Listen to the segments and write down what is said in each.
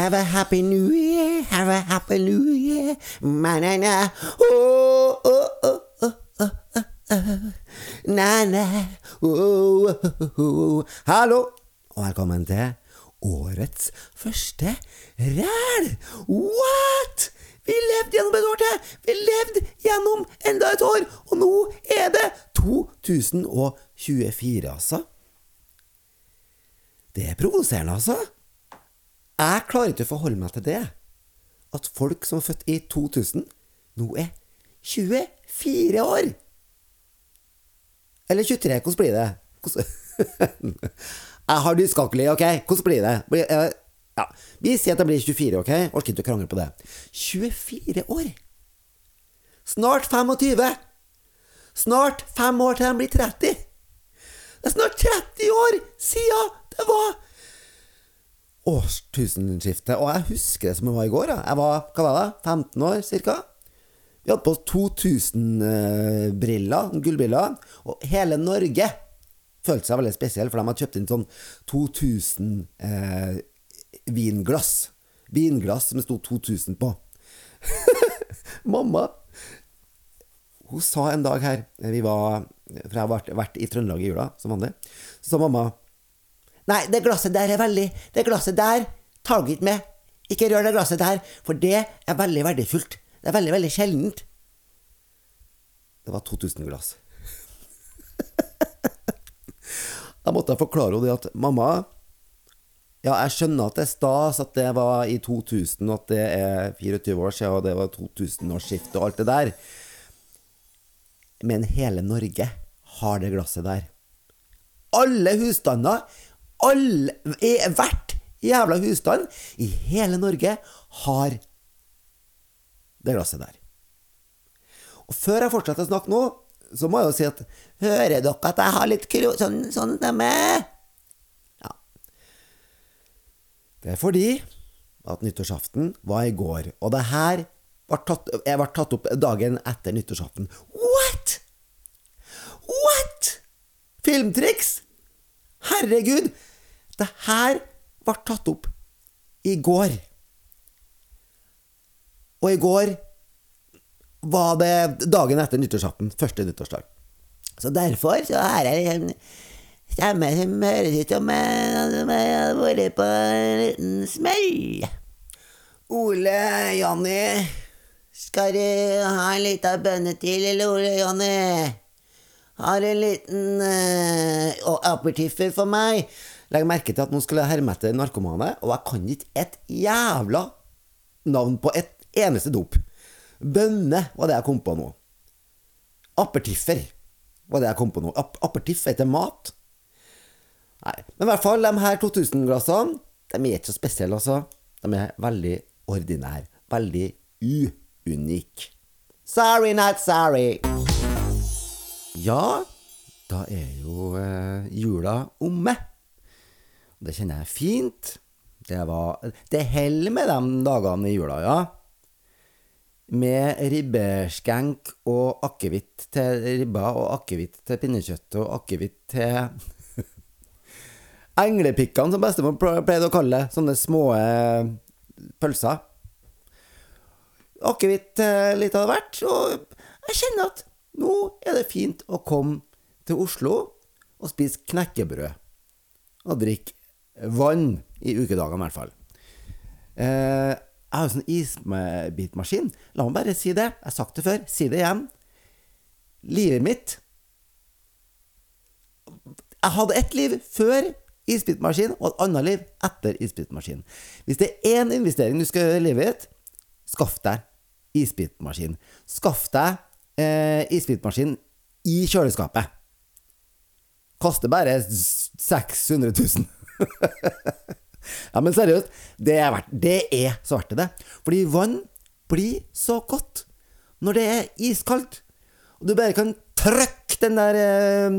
Have a happy new year, have a happy new year. Ma-na-na. Oh, oh, oh, oh, oh, oh. Na-na. Oh, oh, oh. Hallo, og velkommen til årets første ræl. What? Vi levde gjennom et år til! Vi levde gjennom enda et år! Og nå er det 2024, altså. Det er provoserende, altså. Jeg klarer ikke å forholde meg til det. At folk som er født i 2000, nå er 24 år. Eller 23. Hvordan blir det? Hvordan... Jeg har nyskakelig, ok? Hvordan blir det? Eh, Ja, Vi sier at det blir 24, ok? Orker ikke å krangle på det. 24 år! Snart 25! Snart fem år til de blir 30! Det er snart 30 år siden det var årtusenskiftet. Og jeg husker det som det var i går. ja. Jeg var hva var det, 15 år ca. Vi hadde på oss 2000-briller, gullbriller, og hele Norge følte seg veldig spesiell, for de hadde kjøpt inn sånn 2000 eh, vinglass. Som det sto 2000 på. Mamma hun sa en dag her Vi var For jeg har vært, vært i Trøndelag i jula, som vanlig. Så sa mamma Nei, det glasset der er veldig Det glasset der tar du ikke med. Ikke rør det glasset der, for det er veldig verdifullt. Det er veldig, veldig sjeldent. Det var 2000 glass. Da måtte jeg forklare henne det at mamma Ja, jeg skjønner at det er stas at det var i 2000, og at det er 24 år siden, og det var 2000-årsskiftet og alt det der. Men hele Norge har det glasset der. Alle husstander, hvert jævla husstand i hele Norge har det glasset der. Og før jeg fortsetter å snakke nå, så må jeg jo si at Hører dere at jeg har litt kro... Sånn, sånn stemme? Ja. Det er fordi at nyttårsaften var i går, og det her var tatt, jeg ble tatt opp dagen etter nyttårsaften. What?! What?! Filmtriks! Herregud! Det her ble tatt opp i går. Og i går var det dagen etter nyttårsaften. Første nyttårsdag. Så derfor så har jeg en stemme som høres ut som jeg har vært på en liten smell. Ole, Jonny, skal du ha en liten bønne til, eller Ole, Jonny? Har en liten uh, apertiffer for meg. Legg merke til at nå skulle jeg herme etter narkomane, og jeg kan ikke et jævla navn på et eneste dop. Bønne var det jeg kom på nå. Apertiffer var det jeg kom på nå. Ap apertiff heter mat. Nei, men i hvert fall, de her 2000-glassene, de er ikke så spesielle, altså. De er veldig ordinære. Veldig uunike. Sorry, not sorry. Ja, da er jo eh, jula omme. Det kjenner jeg fint. Det var Det holder med de dagene i jula, ja. Med ribbeskenk og akevitt til ribba og akevitt til pinnekjøtt og akevitt til Englepikkene, som bestemor pleide å kalle det. Sånne små eh, pølser. Akevitt litt av hvert. Og jeg kjenner at nå er det fint å komme til Oslo og spise knekkebrød. Og drikke vann i ukedagene, i hvert fall. Eh, jeg har jo sånn isbitmaskin. La meg bare si det. Jeg har sagt det før. Si det igjen. Livet mitt Jeg hadde ett liv før isbitmaskin og et annet liv etter isbitmaskin. Hvis det er én investering du skal gjøre i livet ditt, skaff deg isbitmaskin. Skaff deg eh, isbitmaskin i kjøleskapet. Koster bare 600 000. ja, men seriøst, det er, verdt, det er så verdt det. Fordi vann blir så godt når det er iskaldt. Og du bare kan trykke den der eh,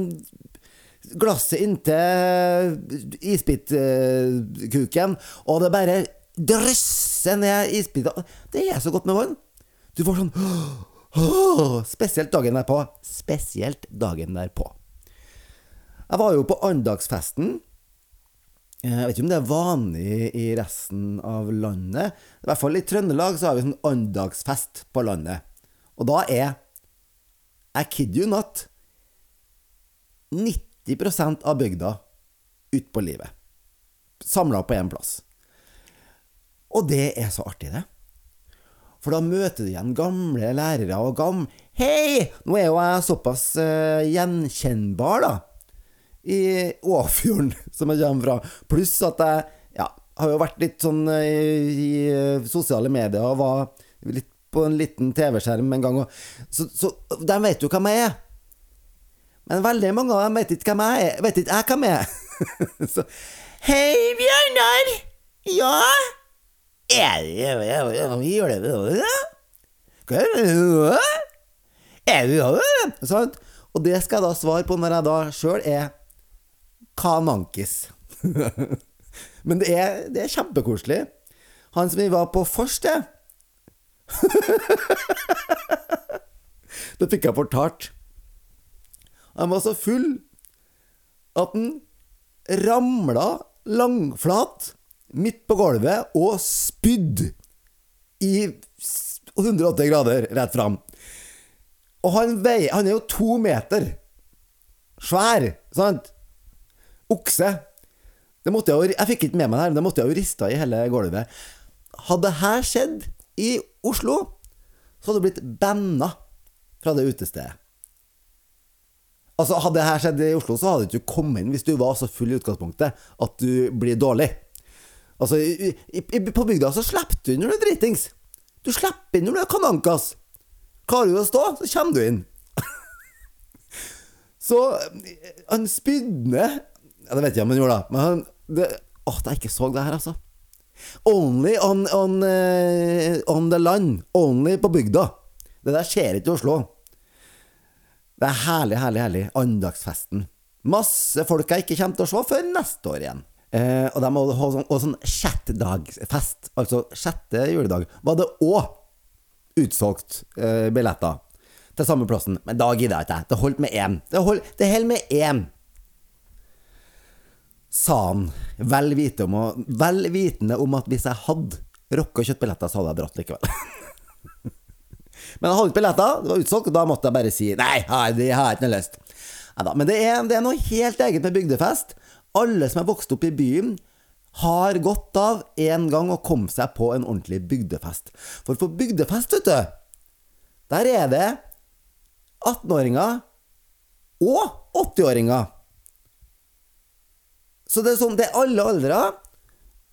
glasset inntil isbitkuken, og det bare drysser ned isbiter. Det er så godt med vann. Du får sånn Spesielt dagen derpå. Spesielt dagen derpå. Jeg var jo på andagsfesten Jeg vet ikke om det er vanlig i resten av landet. I hvert fall i Trøndelag så har vi sånn andagsfest på landet. Og da er I kid you not 90% av bygda utpå livet. Samla på én plass. Og det er så artig, det. For da møter du igjen gamle lærere og gam... Hei! Nå er jo jeg såpass uh, gjenkjennbar, da. I Åfjorden, som jeg kommer fra. Pluss at jeg ja, har jo vært litt sånn i, i, uh, sosiale medier og var litt på en liten TV-skjerm en gang. Så, så de vet jo hvem jeg er. Men veldig mange av dem vet ikke hvem jeg er. Vet ikke jeg hvem jeg er. så Hei, Bjørnar! Ja? Er du Hva er det Sant? Og det skal jeg da svare på når jeg da sjøl er kanankis. Men det er, det er kjempekoselig. Han som vi var på forste Da fikk jeg fortalt. Han var så full at han ramla langflat midt på gulvet og spydde i 180 grader rett fram. Og han veier Han er jo to meter svær, sant? Okse. Det måtte jeg, jeg fikk ikke med meg det her, men det måtte jeg jo rista i hele gulvet. Hadde det her skjedd i Oslo, så hadde det blitt banna fra det utestedet. Altså, Hadde det her skjedd i Oslo, så hadde du ikke kommet inn hvis du var så full i utgangspunktet at du blir dårlig. Altså, i, i, På bygda så slipper du inn når du er dritings. Du slipper inn når du er kanankas. Klarer du å stå, så kommer du inn. så han spydde ja, Det vet jeg om han gjorde, da. Men han det, Åh, jeg ikke så det her, altså. Only on, on, uh, on the land. Only på bygda. Det der skjer ikke i Oslo. Det er herlig, herlig, herlig. Andagsfesten. Masse folk jeg ikke kommer til å se før neste år igjen. Eh, og de hadde sånn, sånn sjettdagsfest, altså sjette juledag, var det òg utsolgt eh, billetter til samme plassen. Men da gidder jeg ikke. Det holdt med én. Det, holdt, med én. Sa han, vel, vitende om at hvis jeg hadde rocka kjøttbilletter, så hadde jeg dratt likevel. Men jeg hadde ikke billetter, det var utsolgt, og da måtte jeg bare si nei, det har jeg ikke noe lyst. Men det er, det er noe helt eget med bygdefest alle som er vokst opp i byen, har godt av en gang å komme seg på en ordentlig bygdefest. For på bygdefest, vet du, der er det 18-åringer og 80-åringer. Så det er sånn, det er alle aldre.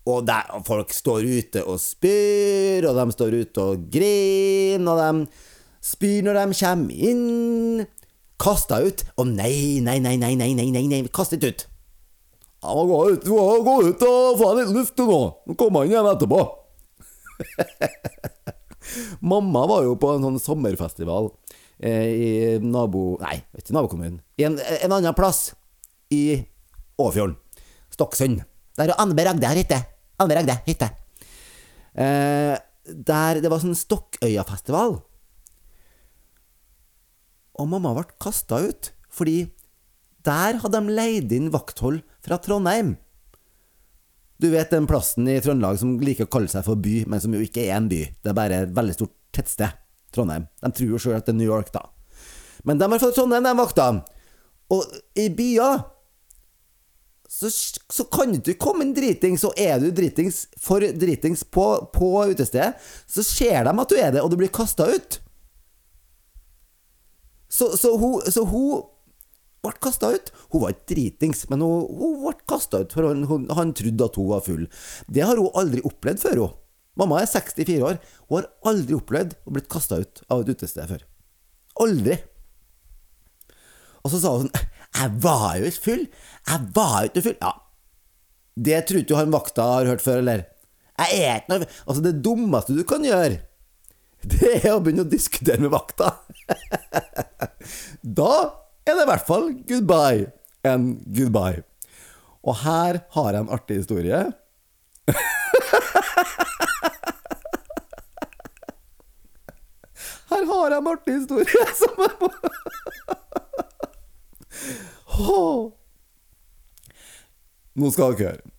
Og der, folk står ute og spyr, og de står ute og griner, og de spyr når de kommer inn. Kasta ut. Å nei, nei, nei, nei, nei, nei, nei, nei. kast ikke ut. Jeg må gå ut, må gå ut og få litt luft nå. Komme inn igjen etterpå. Mamma var jo på en sånn sommerfestival eh, i nabo... Nei, ikke nabokommunen. I en, en annen plass i Åfjorden. Stokksund. Der er Anne Ragde har hytte. Anne Ragde hytte. Eh, der det var sånn Stokkøyafestival. Og mamma ble kasta ut fordi der hadde de leid inn vakthold fra Trondheim. Du vet den plassen i Trøndelag som liker å kalle seg for by, men som jo ikke er en by. Det er bare et veldig stort tettsted. Trondheim. De tror jo sjøl at det er New York, da. Men de har fått Trondheim, de vakta. Og i byer så, så kan du ikke komme en dritings, og er du dritings for dritings på, på utestedet, så ser de at du er det, og du blir kasta ut. Så, så, hun, så hun ble kasta ut. Hun var ikke dritings, men hun, hun ble kasta ut, for han, hun, han, trodde at hun var full. Det har hun aldri opplevd før, hun. Mamma er 64 år. Hun har aldri opplevd å blitt kasta ut av et utested før. Aldri. Og så sa hun sånn Jeg var jo ikke full. Jeg var jo ikke full. Ja, det tror ikke han vakta har hørt før, eller? Jeg er ikke noe Altså, det dummeste du kan gjøre, det er å begynne å diskutere med vakta. da er det i hvert fall goodbye and goodbye. Og her har jeg en artig historie. Her har jeg en artig historie som jeg må Nå skal dere høre.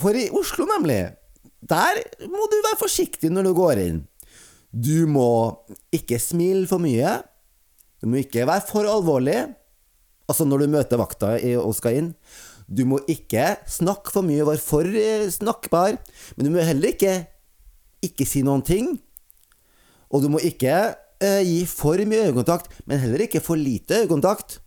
For i Oslo, nemlig, der må du være forsiktig når du går inn. Du må ikke smile for mye. Du må ikke være for alvorlig. Altså når du møter vakta og skal inn. Du må ikke snakke for mye, være for eh, snakkbar. Men du må heller ikke ikke si noen ting. Og du må ikke gi for mye øyekontakt, men heller ikke for lite øyekontakt.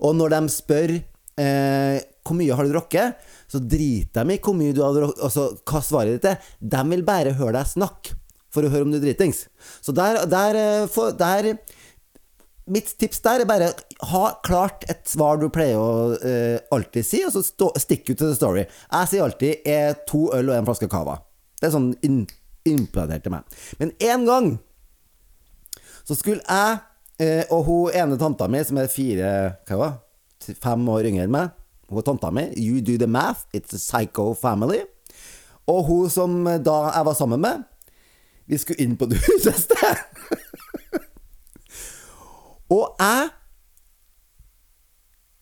Og når de spør eh, hvor mye har du drukket, så driter de i hvor mye du har drukket, altså hva svaret ditt er. De vil bare høre deg snakke, for å høre om du er dritings. Så der, der, eh, for, der Mitt tips der er bare ha klart et svar du pleier å eh, alltid si, og så stå, stick ut til the story. Jeg sier alltid er to øl og en flaske cava. Det er sånn in, implantert til meg. Men én gang så skulle jeg eh, og hun ene tanta mi, som er fire hva var, fem år yngre enn meg Hun tanta mi, you do the math, it's a psycho family. Og hun som da jeg var sammen med, vi skulle inn på det husested. Og jeg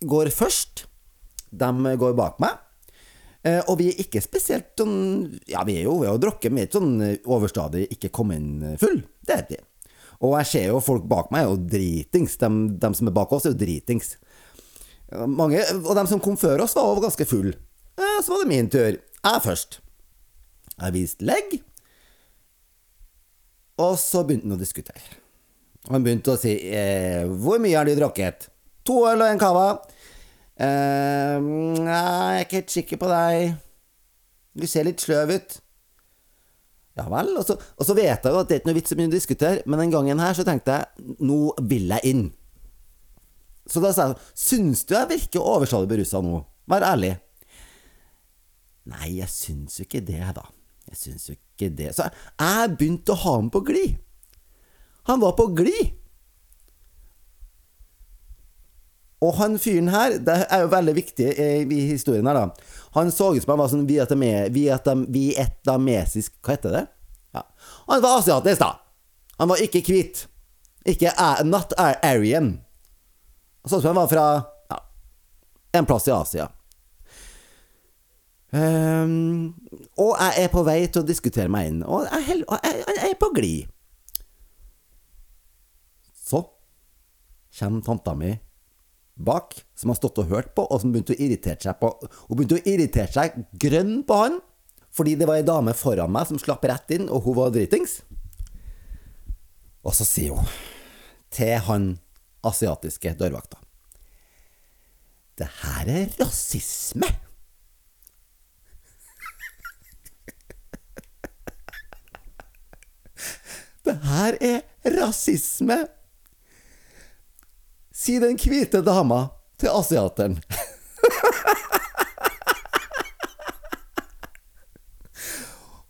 går først. De går bak meg. Eh, og vi er ikke spesielt sånn Ja, vi er jo ved å drukke, men ikke sånn overstadig ikke komme inn full. Det er vi. Og jeg ser jo folk bak meg er jo dritings. De, de, som er bak oss, er jo dritings. Mange, og de som kom før oss, var ganske full. Så var det min tur. Jeg først. Jeg viste legg. Og så begynte han å diskutere. Han begynte å si eh, 'Hvor mye har du drukket?' 'To øl og en cava'. Eh, 'Jeg er ikke helt sikker på deg. Du ser litt sløv ut'. Ja vel. Og så, og så vet jeg jo at det er ikke noe vits å begynne diskutere, men den gangen her så tenkte jeg 'Nå vil jeg inn'. Så da sa jeg 'Syns du jeg virker overstadig berusa nå? Vær ærlig'. Nei, jeg syns jo ikke det, da. Jeg syns jo ikke det. Så jeg begynte å ha ham på glid. Han var på glid! Og han fyren her, det er jo veldig viktig i historien her, da. Han så ut som han var sånn vietnamesisk Hva heter det? Ja. Han var asiatisk, da. Han var ikke hvit. Ikke not Arian. Sånn som han var fra ja, en plass i Asia. Um, og jeg er på vei til å diskutere meg inn, og jeg, jeg, jeg er på glid. Så kommer tanta mi bak, som har stått og hørt på, og som begynte å irritere seg på Hun begynte å irritere seg grønn på han, fordi det var ei dame foran meg som slapp rett inn, og hun var dritings. Og så sier hun til han asiatiske dørvakta Det her er rasisme! Det her er rasisme! Si den hvite dama til asiateren.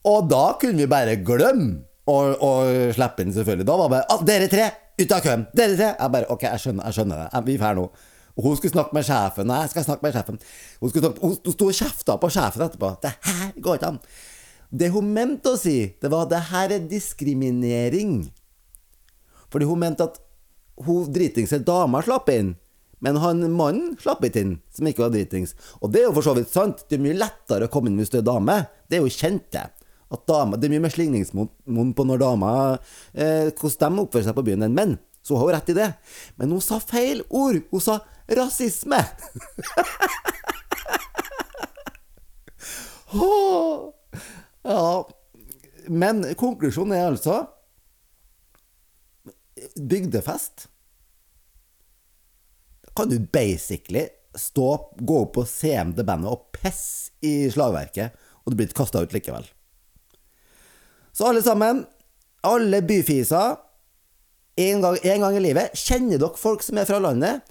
og da kunne vi bare glemme å, slippe inn, selvfølgelig. Da var bare ah, 'Dere tre, ut av køen!' Dere tre! Jeg bare OK, jeg skjønner, jeg skjønner det. Vi drar nå. Hun skulle snakke med sjefen. Nei, jeg skal snakke med sjefen. Hun, snakke, hun sto og kjefta på sjefen etterpå. Det her går ikke an. Det hun mente å si, det var det her er diskriminering. Fordi hun mente at hun dritingse dama slapp inn, men han mannen slapp ikke inn, som ikke var dritings. Og det er jo for så vidt sant, det er mye lettere å komme inn hvis du er dame. Det er jo kjent, det. At dame, det er mye mer slingringsmonn på når damer eh, hvordan de oppfører seg på byen enn menn. Så hun har rett i det. Men hun sa feil ord. Hun sa rasisme. ja. Men konklusjonen er altså bygdefest kan du basically stå, gå opp på scenen til bandet og pisse i slagverket, og du blir kasta ut likevel. Så alle sammen, alle byfiser, en gang, en gang i livet, kjenner dere folk som er fra landet?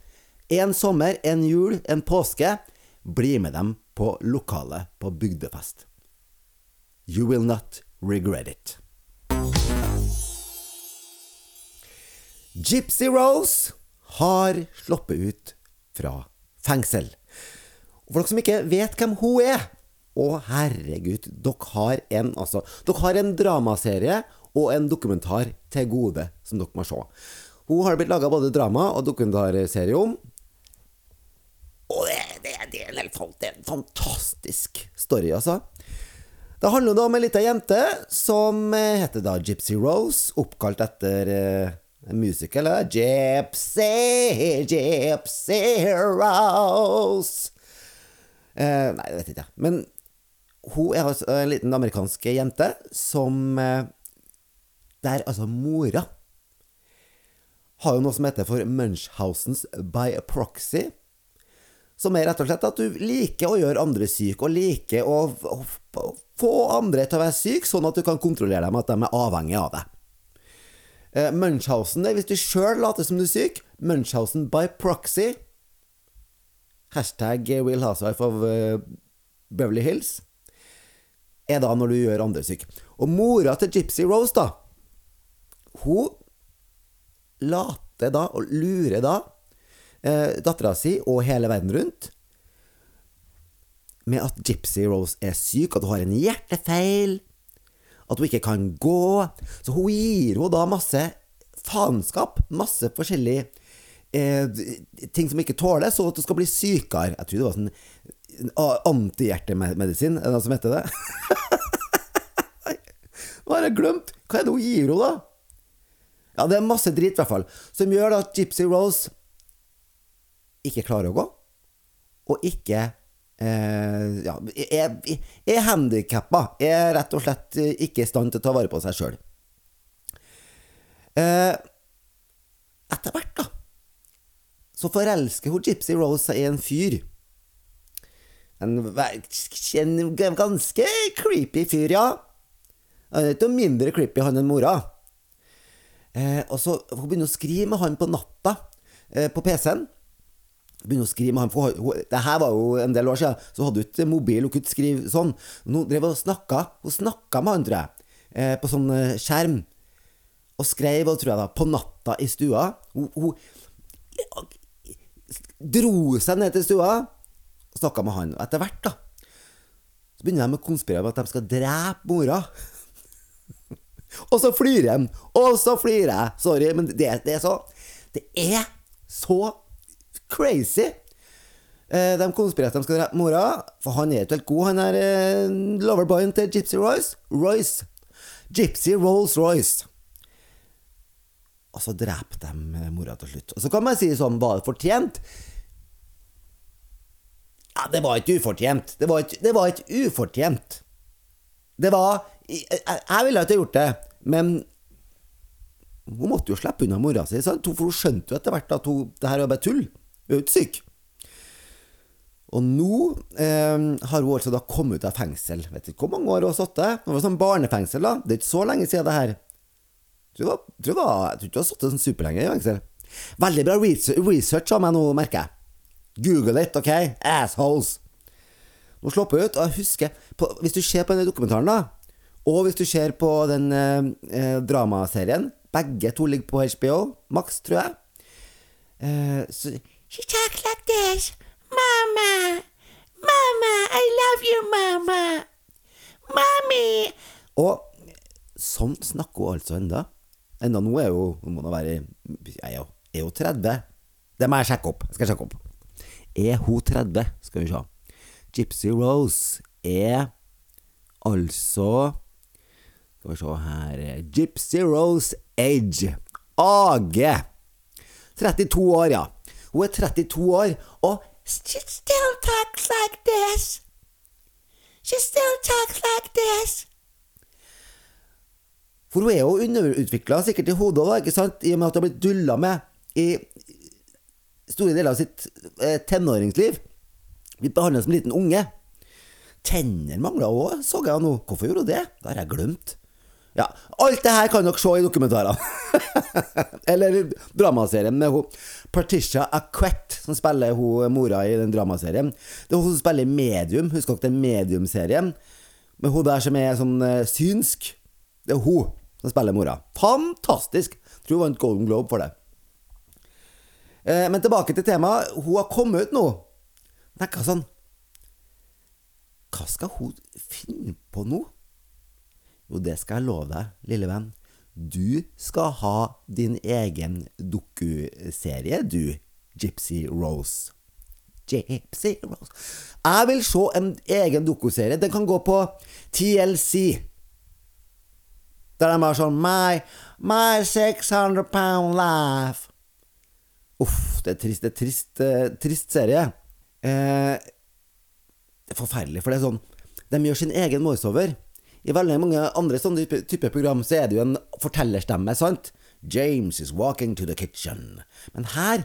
En sommer, en jul, en påske. Bli med dem på lokalet på bygdefest. You will not regret it. Gypsy Rose har sluppet ut fra fengsel. Og for dere som ikke vet hvem hun er Å, herregud, dere har en altså, Dere har en dramaserie og en dokumentar til gode som dere må se. Hun har blitt laga både drama og dokumentarserie om. Og det, det, det, helt det er en fantastisk story, altså. Det handler om ei lita jente som eh, heter da Gypsy Rose, oppkalt etter eh, musical. eh, Gypsy, Gypsy Rose. Eh, nei, det vet ikke jeg. Men hun er altså en liten amerikansk jente som eh, Der altså mora har jo noe som heter for Munchhausens by proxy. Som er rett og slett at du liker å gjøre andre syke, og liker å få andre til å være syke, sånn at du kan kontrollere dem, at de er avhengig av deg. Eh, Munchhausen det hvis du sjøl later som du er syk. Munchhausen by proxy. Hashtag Will Housewife of uh, Beverly Hills. Er da når du gjør andre syk. Og mora til Gypsy Rose, da, hun later da, og lurer da, eh, dattera si og hele verden rundt med at Gypsy Rose er syk, at hun har en hjertefeil, at hun ikke kan gå. Så hun gir henne da masse faenskap, masse forskjellige eh, ting som hun ikke tåler, så at hun skal bli sykere. Jeg tror det var sånn antihjertemedisin, er det som heter det? Nå har jeg glemt! Hva er det hun gir henne, da? Ja, det er masse drit, i hvert fall, som gjør at Gypsy Rose ikke klarer å gå, og ikke eh, ja, er, er handikappa. Er rett og slett ikke i stand til å ta vare på seg sjøl. Eh, etter hvert, da, så forelsker hun Gypsy Rose seg i en fyr. En, en ganske creepy fyr, ja. Han er ikke mindre creepy, han enn mora. Eh, og så Hun begynner å skrive med han på natta eh, på PC-en. Begynner å skrive med han for hun, hun, Det her var jo en del år siden, så hadde hun ikke mobil, hun kunne ikke skrive sånn. Hun drev og snakka Hun snakka med han, tror jeg, eh, på sånn eh, skjerm. Og skrev, og tror jeg da, på natta i stua. Hun, hun dro seg ned til stua og snakka med han. Og etter hvert, da, så begynner de å konspirere om at de skal drepe mora. Og så flirer de, og så flirer jeg. Sorry, men det, det er så Det er så crazy. Eh, de konspirerte at de skal drepe mora, for han er ikke helt god, han er eh, loverboyen til Gypsy Royce. Royce. Gypsy Rolls-Royce. Og så dreper de eh, mora til slutt. Og så kan man si sånn, var det fortjent? Ja, det var ikke ufortjent. Det var ikke, det var ikke ufortjent. Det var Jeg, jeg ville ikke gjort det, men hun måtte jo slippe unna mora si, sant? for hun skjønte jo etter hvert at hun, det her var bare tull. Hun er jo ikke syk. Og nå eh, har hun altså da kommet ut av fengsel. Vet ikke hvor mange år hun har sittet. Det var sånn barnefengsel, da. Det er ikke så lenge siden det her. Tror du hun har sittet sånn superlenge i fengsel. Veldig bra research, av meg nå, merker jeg. Google it, ok? Assholes. Nå slapp hun ut, og jeg husker på, Hvis du ser på denne dokumentaren, da, og hvis du ser på den eh, eh, dramaserien Begge to ligger på HBO, Max, tror jeg. Eh, så She talks like this. Mama. Mama, I love you, mama. Mommy. Og sånn snakker hun altså enda. Enda nå er hun Hun må nå være Jeg er jo, er 30? Det må jeg sjekke opp. Jeg Skal sjekke opp. Er hun 30? Skal vi se. Gypsy Rose er altså Skal vi se her Gypsy Rose Age. AG. 32 år, ja. Hun er 32 år, og she still talks like this. She still talks like this. For hun er jo underutvikla sikkert i hodet òg? I og med at hun har blitt dulla med i store deler av sitt eh, tenåringsliv. Blitt behandla som en liten unge. Tenner mangla òg, så jeg nå. Hvorfor gjorde hun det? Det har jeg glemt. Ja, alt det her kan dere se i dokumentarene. Eller dramaserien med hun Patricia Aquette, som spiller hun mora i den dramaserien. Det er hun som spiller Medium. Husker dere den Medium-serien? Med hun der som er sånn eh, synsk. Det er hun som spiller mora. Fantastisk! Tror hun vant Golden Globe for det. Eh, men tilbake til temaet. Hun har kommet ut nå. Tenker sånn Hva skal hun finne på nå? Jo, det skal jeg love deg, lille venn. Du skal ha din egen dokuserie, du, Gypsy Rose. Gypsy Rose. Jeg vil se en egen dokuserie. Den kan gå på TLC. Der de har sånn My, my 600 pound life. Uff, det er trist. Det er trist, eh, trist serie. Eh, det er forferdelig, for det er sånn De gjør sin egen voiceover. I veldig mange andre sånne type, program så er det jo en fortellerstemme, sant? James is walking to the kitchen. Men her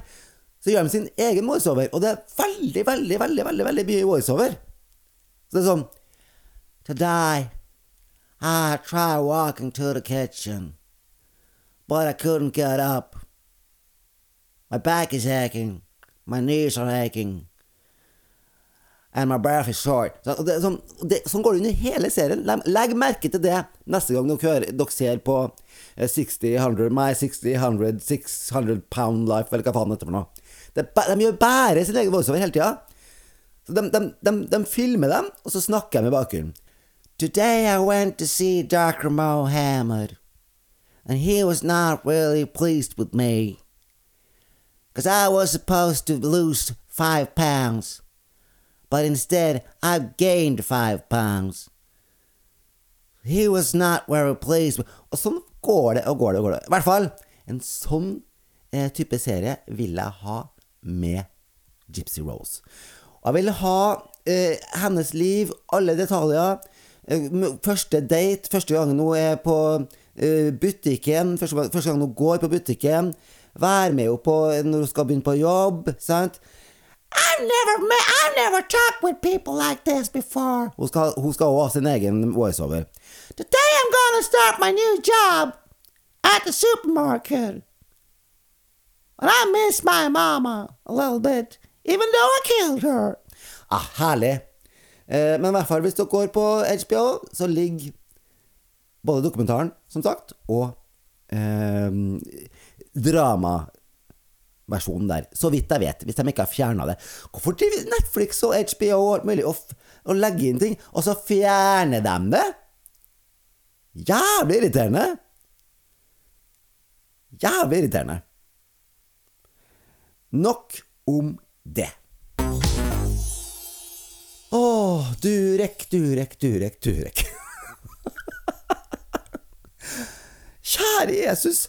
så gjør de sin egen voiceover, og det er veldig, veldig, veldig veldig, veldig mye voiceover. Så det er sånn Today I tried walking to the kitchen, but I couldn't get up. My back is aching, my knees are aching, and my breath is short. Så det, er sånn, det, sånn går det under hele serien. Legg, legg merke til det neste gang dere, hører, dere ser på eh, 60, 100, My 60, 100, 600 Pound Life, eller hva faen det heter for noe. Det, de gjør bare sin egen voiceover hele tida. De, de, de, de, filmer dem, og så snakker de i bakgrunnen. Today I went to see Dr. Mohammed, and he was not really pleased with me. Because I was supposed to lose five pounds but instead I've gained five pounds. He was not very pleased Og sånn går det og går det og går det. I hvert fall, en sånn eh, type serie vil jeg ha med Gypsy Rose. Og jeg vil ha eh, hennes liv, alle detaljer. Eh, første date, første gang hun er på eh, butikken, første, første gang hun går på butikken. Være med henne når hun skal begynne på jobb. sant? I've never met, I've never talked with people like this before. Hun skal, hun skal også ha sin egen voiceover. Today I'm gonna start my new job at the supermarket. And I miss my mama a little bit, even though I killed her. Ah, herlig. Eh, men i hvert fall, hvis dere går på HBO, så ligger både dokumentaren, som sagt, og eh, drama versjonen der. Så vidt jeg vet, hvis de ikke har fjerna det. Hvorfor driver Netflix og HBO og alt mulig og, og legger inn ting, og så fjerner de det? Jævlig irriterende! Jævlig irriterende. Nok om det. Å, Durek, Durek, Durek, Durek. Kjære Jesus.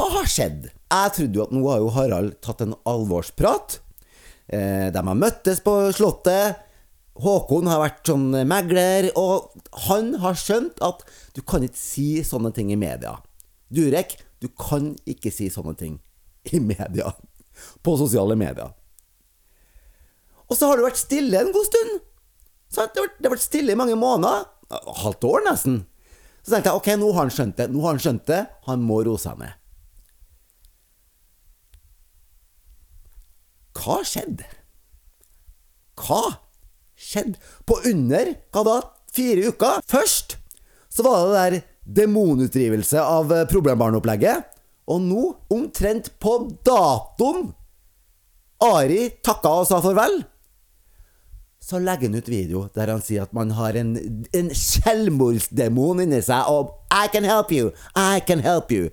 Hva har skjedd? Jeg trodde jo at nå har jo Harald tatt en alvorsprat. Eh, de har møttes på Slottet. Håkon har vært sånn megler, og han har skjønt at du kan ikke si sånne ting i media. Durek, du kan ikke si sånne ting i media. På sosiale medier. Og så har det vært stille en god stund. Det har vært stille i mange måneder. Halvt år, nesten. Så tenkte jeg ok, nå har han skjønt det. Nå har han skjønt det. Han må roe seg ned. Hva skjedde? Hva skjedde? På under hva da? Fire uker? Først så var det der demonutdrivelse av eh, problembarnopplegget. Og nå, omtrent på datoen Ari takka og sa farvel, så legger han ut video der han sier at man har en, en selvmordsdemon inni seg, og I can help you, I can help you.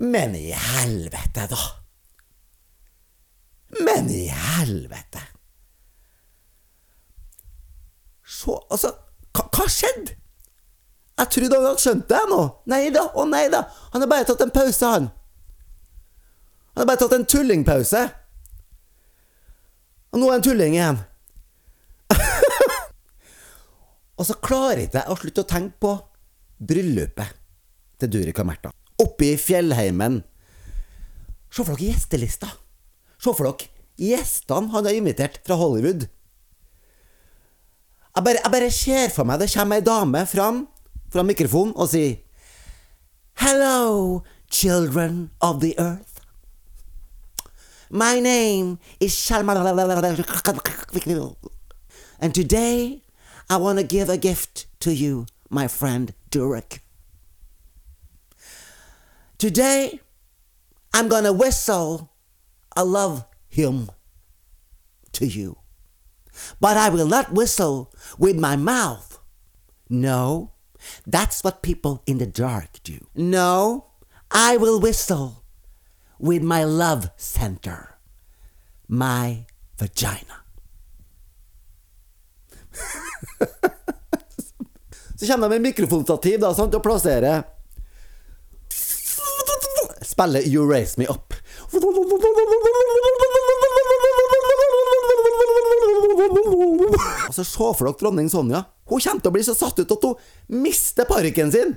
Men i helvete, da! Men i helvete! Så, altså Hva, skjedde? Jeg trodde han hadde skjønt det nå. Nei da, å nei da. Han har bare tatt en pause, han. Han har bare tatt en tullingpause. Og nå er han tulling igjen. og så klarer ikke jeg å slutte å tenke på bryllupet til Durek og Märtha. Oppe i fjellheimen. Se for dere gjestelista. Se for dere gjestene han har invitert fra Hollywood. Jeg bare, jeg bare ser for meg det kommer ei dame fram fra mikrofonen og sier Hello, children of the earth. My name is Shalma. And today I want to give a gift to you, my friend Durek. Today I'm going to whistle I love him to you. But I will not whistle with my mouth. No, that's what people in the dark do. No, I will whistle with my love center. my vagina. Så kommer de med mikrofonstativ da, sant, og plasserer Spiller You Raise Me Up. Og så Se for dere dronning Sonja. Hun kommer til å bli så satt ut at hun mister parykken sin.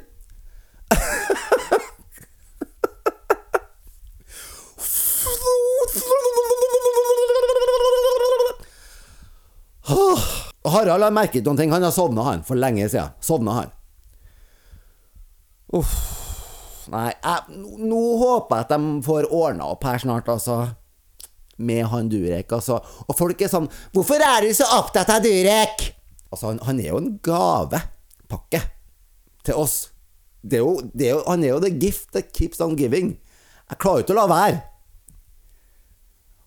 Harald har merket noen ting. Han har sovna, han, for lenge siden. Sovna, han. Uff. Nei, jeg, nå, håper jeg at de får ordna opp her snart, altså. Med han Durek, altså. Og folk er sånn 'Hvorfor er du så opptatt av Durek?' Altså, han, han er jo en gavepakke til oss. Det er jo, det er jo, han er jo the gift that keeps on giving. Jeg klarer jo ikke å la være.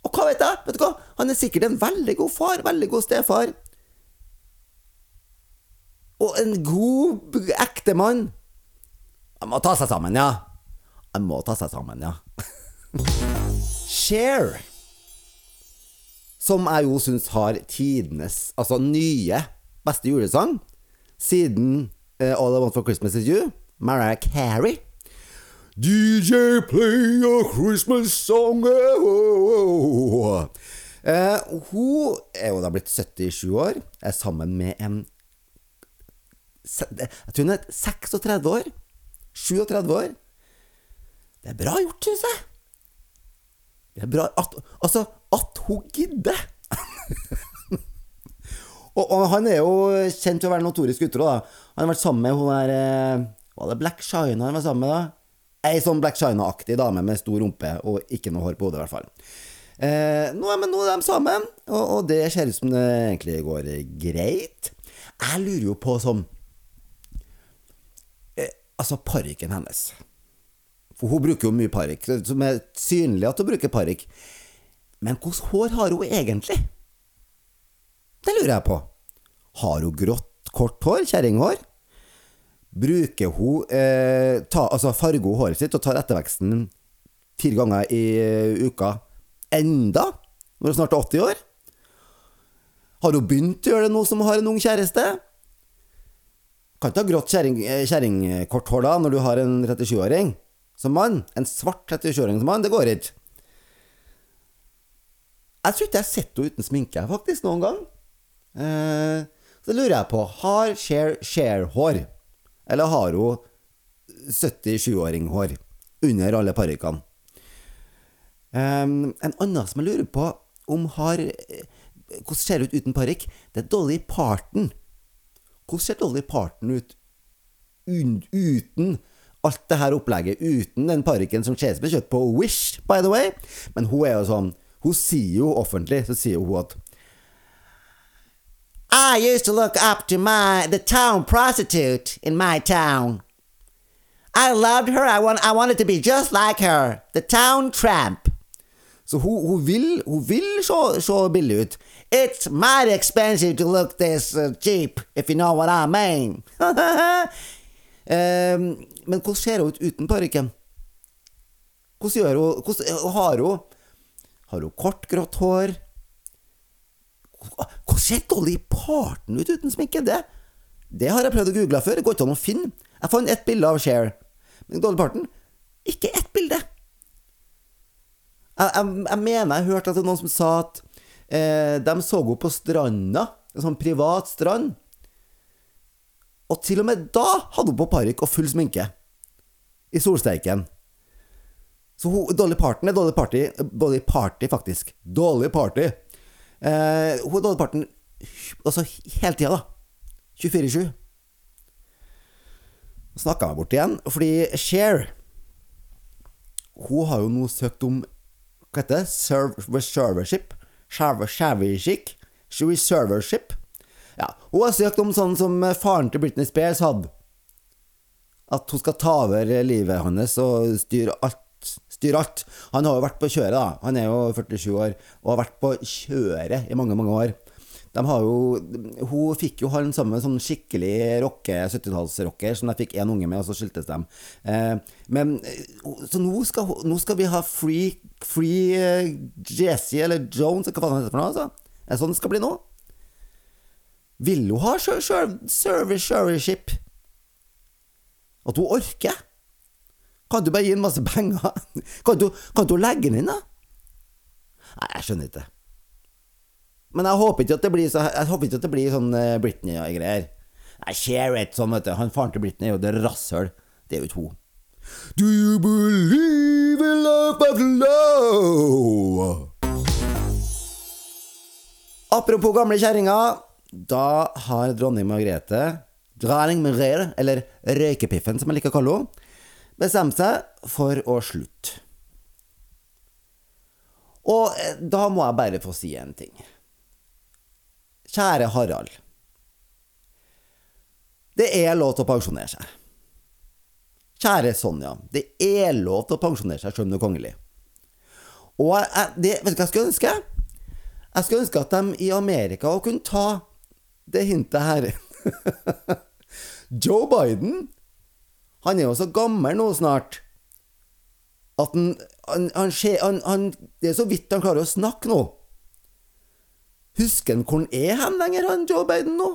Og hva vet jeg? Vet du hva? Han er sikkert en veldig god far, veldig god stefar. Og en god ektemann. Han må ta seg sammen, ja. Han må ta seg sammen, ja. Share, som jeg jo syns har tidenes, altså nye, beste julesang siden uh, All I Want for Christmas Is You, Mariah Carey. DJ play a Christmas song oh, oh. Uh, Hun er jo da blitt 77 år, er sammen med en Jeg tror hun er 36 år. 37 år. Det er bra gjort, syns jeg. Det er bra at, Altså, at hun gidder! og, og, han er jo kjent for å være notorisk utro, da. Han har vært sammen med hun der eh, Var det Black Shina han var sammen med, da? Ei sånn Black Shina-aktig dame med stor rumpe og ikke noe hår på hodet, i hvert fall. Eh, nå, men nå er de sammen, og, og, det ser ut som det egentlig går greit. Jeg lurer jo på sånn Altså, parykken hennes. For hun bruker jo mye parykk, som er synlig at hun bruker parykk. Men hvordan hår har hun egentlig? Det lurer jeg på. Har hun grått, kort hår? Kjerringhår? Bruker hun eh, ta, Altså farger hun håret sitt og tar etterveksten fire ganger i uh, uka enda? Når hun snart er 80 år? Har hun begynt å gjøre det nå som hun har en ung kjæreste? Kan ikke ha grått kjerringkort hår da, når du har en 37-åring som mann. En svart 37-åring som mann, det går ikke. Jeg tror ikke jeg har sett henne uten sminke, faktisk, noen gang. Eh, så lurer jeg på, har Cher Cher-hår? Eller har hun 77-åring-hår under alle parykkene? En annen som jeg lurer på om har Hvordan ser det ut uten parykk? Det er Dolly Parton. Hvordan ser Dolly Parton ut uten alt det her opplegget? Uten den parykken som ser ut som kjøpt på Wish, by the way. Men hun er jo sånn Hun sier jo offentlig så sier hun at I used to look up to my the town prostitute in my town. I loved her. I, want, I wanted to be just like her. The town tramp. Så hun, hun vil, hun vil se, se billig ut. It's mighty expensive to look this uh, cheap, if you know what I mean. um, men hvordan ser hun ut uten parykken? Hvordan gjør hun hvordan, Har hun Har hun kort, grått hår? Hvordan ser Dolly Parton ut uten sminke? Det, det har jeg prøvd å google før. Det går ikke an å finne. Jeg fant ett bilde av Cher. Men Dolly Parton ikke ett bilde. Jeg, jeg, jeg mener jeg hørte at det var noen som sa at eh, de så henne på stranda, en sånn privat strand. Og til og med da hadde hun på parykk og full sminke. I solsteiken. Så hun, Dolly Parton er Dolly Party, Dolly Party, faktisk. Dolly Party. Eh, hun er Dolly Parton altså hele tida, da. 24-7. Nå snakka meg bort igjen, fordi Cher Hun har jo nå søkt om Hva heter det? Servership? Servership? Reservership? Ja, hun har søkt om sånn som faren til Britney Spears hadde. At hun skal ta over livet hans og styre alt. Styre alt. Han har jo vært på kjøret, da. Han er jo 47 år og har vært på kjøret i mange, mange år. De har jo Hun fikk jo han sammen sånn skikkelig rocke, 70-tallsrocker som de fikk én unge med, og så skiltes de. Eh, men eh, Så nå skal, nå skal vi ha Free, free uh, Jesse, eller Jones, hva faen det for noe, altså. Er det sånn det skal bli nå? Vil hun ha sjø- sjø- service ship? At hun orker? Kan du bare gi henne masse penger? Kan du, kan du legge den inn, da? Nei, jeg skjønner ikke. Men jeg håper ikke at det blir, så, jeg at det blir sånn eh, Britney-greier. Nei, Sherrett, sånn, vet du. Han faren til Britney er jo det rasshøl. Det er jo ikke hun. Do you believe in love but love? Apropos gamle kjerringer. Da har dronning Margrethe, dronning Margrethe, eller Røykepiffen som jeg liker å kalle henne, bestemt seg for å slutte. Og eh, da må jeg bare få si en ting. Kjære Harald. Det er lov til å pensjonere seg. Kjære Sonja. Det er lov til å pensjonere seg selv om du er kongelig. Og jeg, det, vet du hva jeg skulle ønske? Jeg skulle ønske at de i Amerika kunne ta det hintet her. Joe Biden, han er jo så gammel nå snart at han, han, han, han, Det er så vidt han klarer å snakke nå. Husker han hvor han er hen lenger, han Joe Biden nå?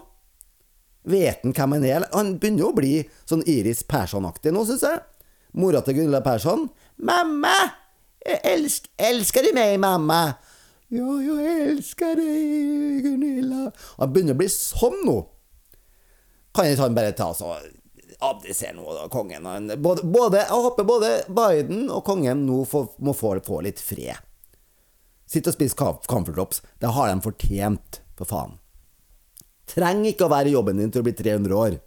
Vet han hvem han er? Han begynner jo å bli sånn Iris Persson-aktig nå, syns jeg. Mora til Gunilla Persson. 'Mamma! Elsk, elsker du meg, mamma?' 'Ja, jeg elsker deg, Gunilla.' Han begynner å bli sånn nå. Kan ikke han bare ta så abdisere nå, da, kongen? Både, både, jeg håper både Biden og kongen nå må få, få litt fred. Sitt og spis comf- comfort drops. Det har de fortjent, for faen. Trenger ikke å være i jobben din til å bli 300 år.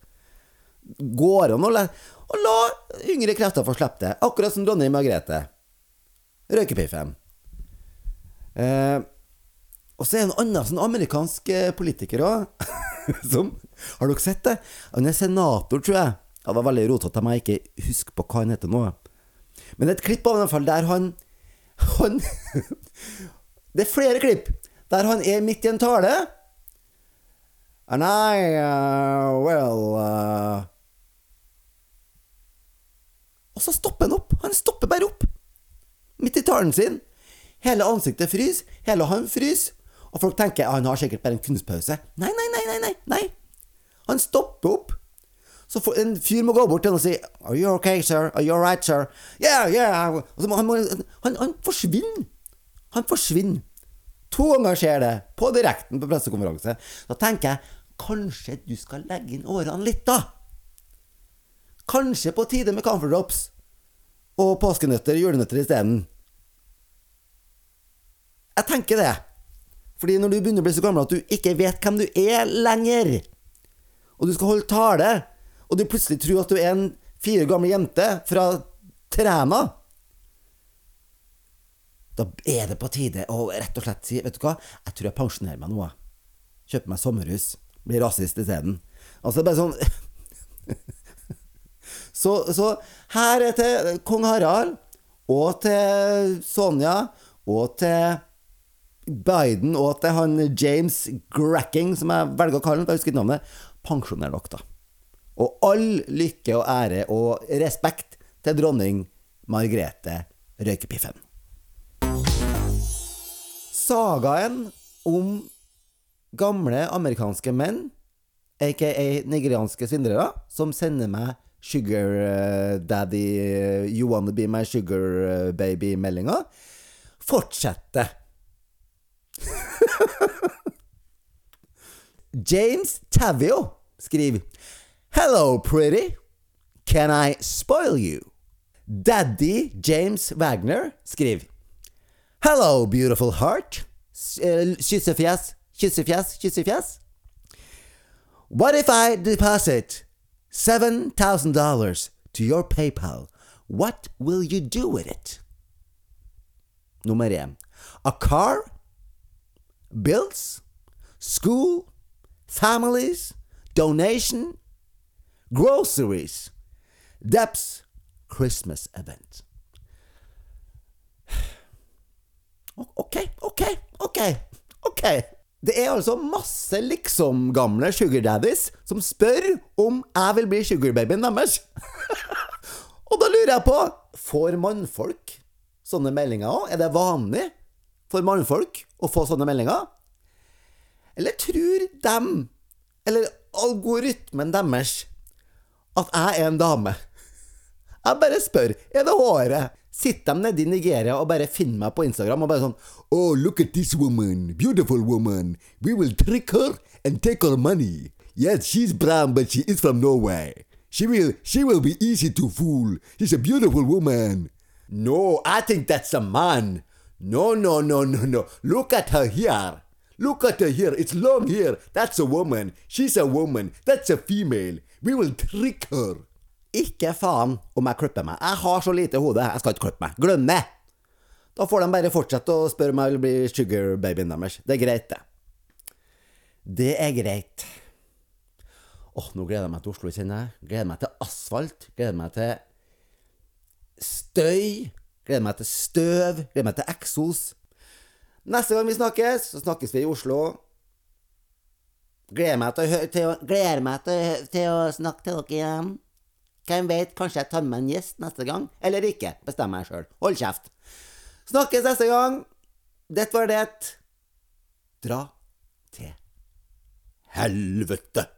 Går an å la, å la yngre krefter få slippe det, akkurat som dronning Margrethe. Røykepiffen. Eh, og så er det en annen sånn amerikansk eh, politiker òg, som Har dere sett det? Han er senator, tror jeg. Det var veldig rotete at meg ikke husker på hva han heter nå. Men et klipp av fall der han Han Det er flere klipp der han er midt i en tale. And I, uh, well uh... Og så stopper han opp. Han stopper bare opp. Midt i talen sin. Hele ansiktet fryser. Hele han fryser. Og folk tenker han har sikkert bare en kunstpause. Nei, nei, nei, nei, nei. Han stopper opp. Så en fyr må gå bort til ham og si Are you okay, sir? Are you alright, sir? Yeah, yeah. Må, han, han, han forsvinner. Han forsvinner. To ganger skjer det, på direkten på pressekonferanse. Da tenker jeg kanskje du skal legge inn årene litt, da. Kanskje på tide med comfort drops og påskenøtter og julenøtter isteden. Jeg tenker det. Fordi når du begynner å bli så gammel at du ikke vet hvem du er lenger, og du skal holde tale, og du plutselig tror at du er en fire gammel jente fra Træna Da er det på tide å rett og slett si Vet du hva, jeg tror jeg pensjonerer meg nå. jeg. Kjøper meg sommerhus. Blir rasist isteden. Altså, det er bare sånn Så, så her er til kong Harald, og til Sonja, og til Biden, og til han James Gracking, som jeg velger å kalle ham, jeg husker ikke navnet. Pensjoner dere, da. Og all lykke og ære og respekt til dronning Margrethe Røykepiffen. Sagaen om gamle amerikanske menn, aka nigerianske svindlere, som sender meg sugar eh, daddy, eh, you wanna be my sugar eh, baby-meldinga, fortsetter. James Tavio skriver Hello, pretty. Can I spoil you? Daddy James Wagner skriver Hello, beautiful heart. S- uh, Kyssefjes, kyssefjes, kyssefjes. What if I deposit $7,000 to your PayPal? What will you do with it? Nummer én. A car? Bills? School? Families? Donation? Groceries? Debts? Christmas event. Ok, ok, ok, ok. Det er altså masse liksom-gamle sugar daddies som spør om jeg vil bli sugarbabyen deres. Og da lurer jeg på Får mannfolk sånne meldinger òg? Er det vanlig for mannfolk å få sånne meldinger? Eller tror dem, eller algoritmen deres, at jeg er en dame? Jeg bare spør. Er det håret? Sitter de nede i Nigeria og bare finner meg på Instagram og bare sånn Oh, look at this woman. Beautiful woman. We will trick her and take her money. Yes, she's brown, but she is from Norway. She will, she will be easy to fool. She's a beautiful woman. No, I think that's a man. No, no, no, no, no. Look at her here. Look at her here. It's long hair. That's a woman. She's a woman. That's a female. We will trick her. Ikke faen om jeg klipper meg. Jeg har så lite hode. Jeg skal ikke klippe meg. Glem det! Da får de bare fortsette å spørre om jeg vil bli sugarbabyen deres. Det er greit, det. Det er greit. Åh, nå gleder jeg meg til Oslo, kjenner jeg. Gleder meg til asfalt. Gleder meg til støy. Gleder meg til støv. Gleder meg til eksos. Neste gang vi snakkes, så snakkes vi i Oslo. Gleder meg til til gleder meg til, til å snakke til dere igjen. Hvem vet, kanskje jeg tar med en gjest neste gang? Eller ikke. Bestemmer jeg sjøl. Hold kjeft. Snakkes neste gang. Dette var det. Dra til helvete.